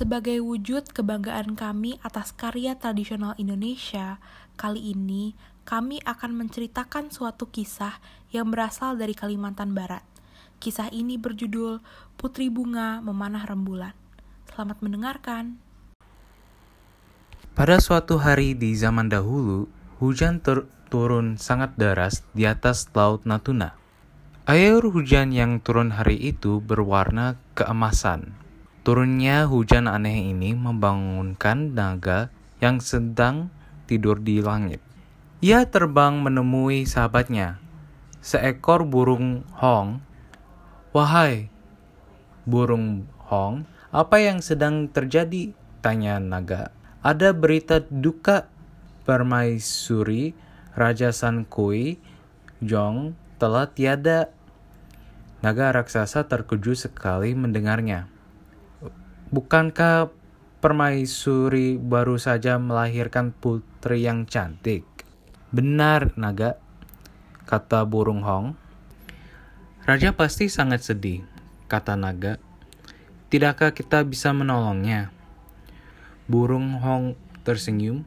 Sebagai wujud kebanggaan kami atas karya tradisional Indonesia, kali ini kami akan menceritakan suatu kisah yang berasal dari Kalimantan Barat. Kisah ini berjudul Putri Bunga Memanah Rembulan. Selamat mendengarkan. Pada suatu hari di zaman dahulu, hujan turun sangat deras di atas laut Natuna. Air hujan yang turun hari itu berwarna keemasan. Turunnya hujan aneh ini membangunkan naga yang sedang tidur di langit. Ia terbang menemui sahabatnya, seekor burung hong. Wahai burung hong, apa yang sedang terjadi? Tanya naga. Ada berita duka permaisuri Raja Sankui Jong telah tiada. Naga raksasa terkejut sekali mendengarnya. Bukankah permaisuri baru saja melahirkan putri yang cantik? Benar, naga, kata burung Hong. Raja pasti sangat sedih, kata naga. Tidakkah kita bisa menolongnya? Burung Hong tersenyum.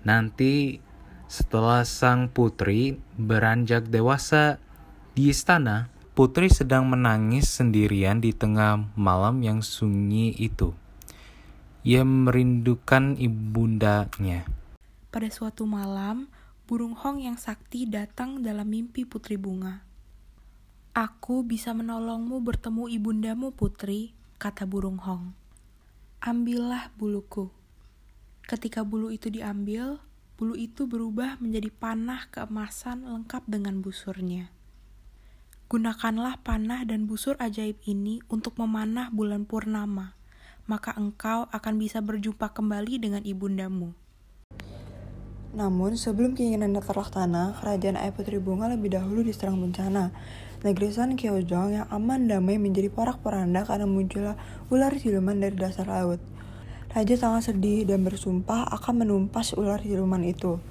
Nanti setelah sang putri beranjak dewasa di istana, Putri sedang menangis sendirian di tengah malam yang sunyi itu. Ia merindukan ibundanya. Pada suatu malam, burung hong yang sakti datang dalam mimpi Putri Bunga. Aku bisa menolongmu bertemu ibundamu, Putri, kata burung hong. Ambillah buluku. Ketika bulu itu diambil, bulu itu berubah menjadi panah keemasan lengkap dengan busurnya. Gunakanlah panah dan busur ajaib ini untuk memanah bulan purnama, maka engkau akan bisa berjumpa kembali dengan ibundamu. Namun, sebelum keinginannya terlaksana, kerajaan Ayah Putri Bunga lebih dahulu diserang bencana. Negeri San Kyeojong yang aman damai menjadi porak-poranda karena munculnya ular siluman dari dasar laut. Raja sangat sedih dan bersumpah akan menumpas ular siluman itu.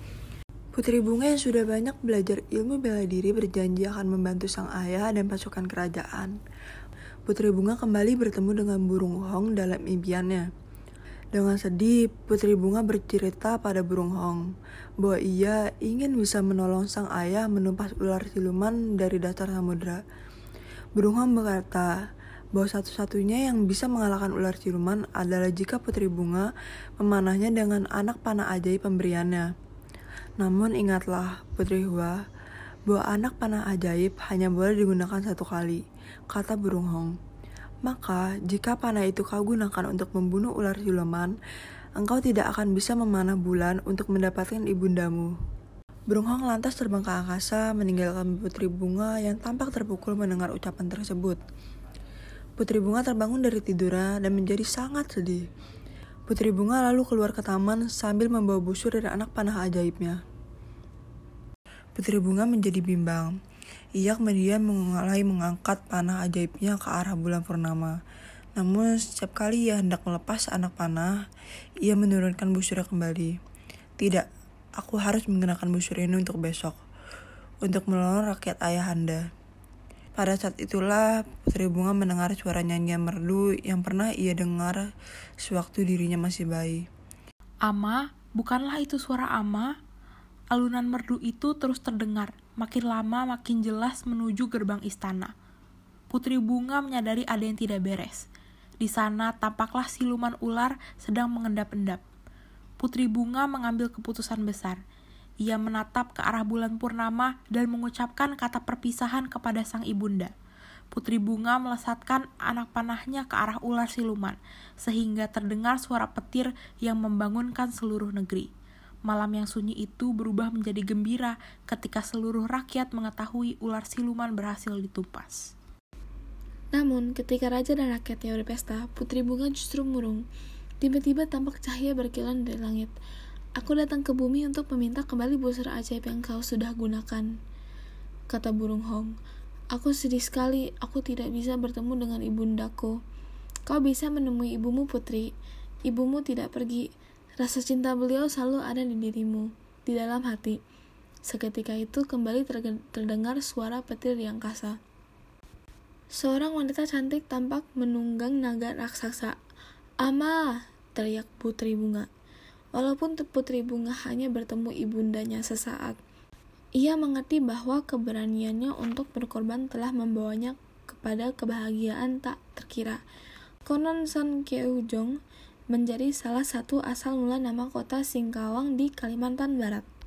Putri Bunga yang sudah banyak belajar ilmu bela diri berjanji akan membantu sang ayah dan pasukan kerajaan. Putri Bunga kembali bertemu dengan burung Hong dalam impiannya. Dengan sedih, Putri Bunga bercerita pada burung Hong bahwa ia ingin bisa menolong sang ayah menumpas ular siluman dari dasar samudera. Burung Hong berkata bahwa satu-satunya yang bisa mengalahkan ular siluman adalah jika Putri Bunga memanahnya dengan anak panah ajaib pemberiannya. Namun ingatlah, Putri Hua, bahwa anak panah ajaib hanya boleh digunakan satu kali, kata burung Hong. Maka, jika panah itu kau gunakan untuk membunuh ular siluman, engkau tidak akan bisa memanah bulan untuk mendapatkan ibundamu. Burung Hong lantas terbang ke angkasa, meninggalkan Putri Bunga yang tampak terpukul mendengar ucapan tersebut. Putri Bunga terbangun dari tidurnya dan menjadi sangat sedih. Putri Bunga lalu keluar ke taman sambil membawa busur dan anak panah ajaibnya. Putri Bunga menjadi bimbang. Ia kemudian mulai mengangkat panah ajaibnya ke arah bulan purnama. Namun setiap kali ia hendak melepas anak panah, ia menurunkan busurnya kembali. Tidak, aku harus menggunakan busur ini untuk besok. Untuk menolong rakyat ayah anda. Pada saat itulah Putri Bunga mendengar suara nyanyian merdu yang pernah ia dengar sewaktu dirinya masih bayi. Ama, bukanlah itu suara Ama? Alunan merdu itu terus terdengar, makin lama makin jelas menuju gerbang istana. Putri Bunga menyadari ada yang tidak beres. Di sana tampaklah siluman ular sedang mengendap-endap. Putri Bunga mengambil keputusan besar ia menatap ke arah bulan purnama dan mengucapkan kata perpisahan kepada sang ibunda. Putri Bunga melesatkan anak panahnya ke arah ular siluman, sehingga terdengar suara petir yang membangunkan seluruh negeri. Malam yang sunyi itu berubah menjadi gembira ketika seluruh rakyat mengetahui ular siluman berhasil ditumpas. Namun, ketika raja dan rakyatnya berpesta, Putri Bunga justru murung. Tiba-tiba tampak cahaya berkilan dari langit. Aku datang ke bumi untuk meminta kembali busur ajaib yang kau sudah gunakan. Kata burung Hong. Aku sedih sekali, aku tidak bisa bertemu dengan ibundaku. Kau bisa menemui ibumu putri. Ibumu tidak pergi. Rasa cinta beliau selalu ada di dirimu, di dalam hati. Seketika itu kembali terdengar suara petir di angkasa. Seorang wanita cantik tampak menunggang naga raksasa. Ama, teriak Putri Bunga. Walaupun Putri Bunga hanya bertemu ibundanya sesaat, ia mengerti bahwa keberaniannya untuk berkorban telah membawanya kepada kebahagiaan tak terkira. Konon San Keujong menjadi salah satu asal mula nama kota Singkawang di Kalimantan Barat.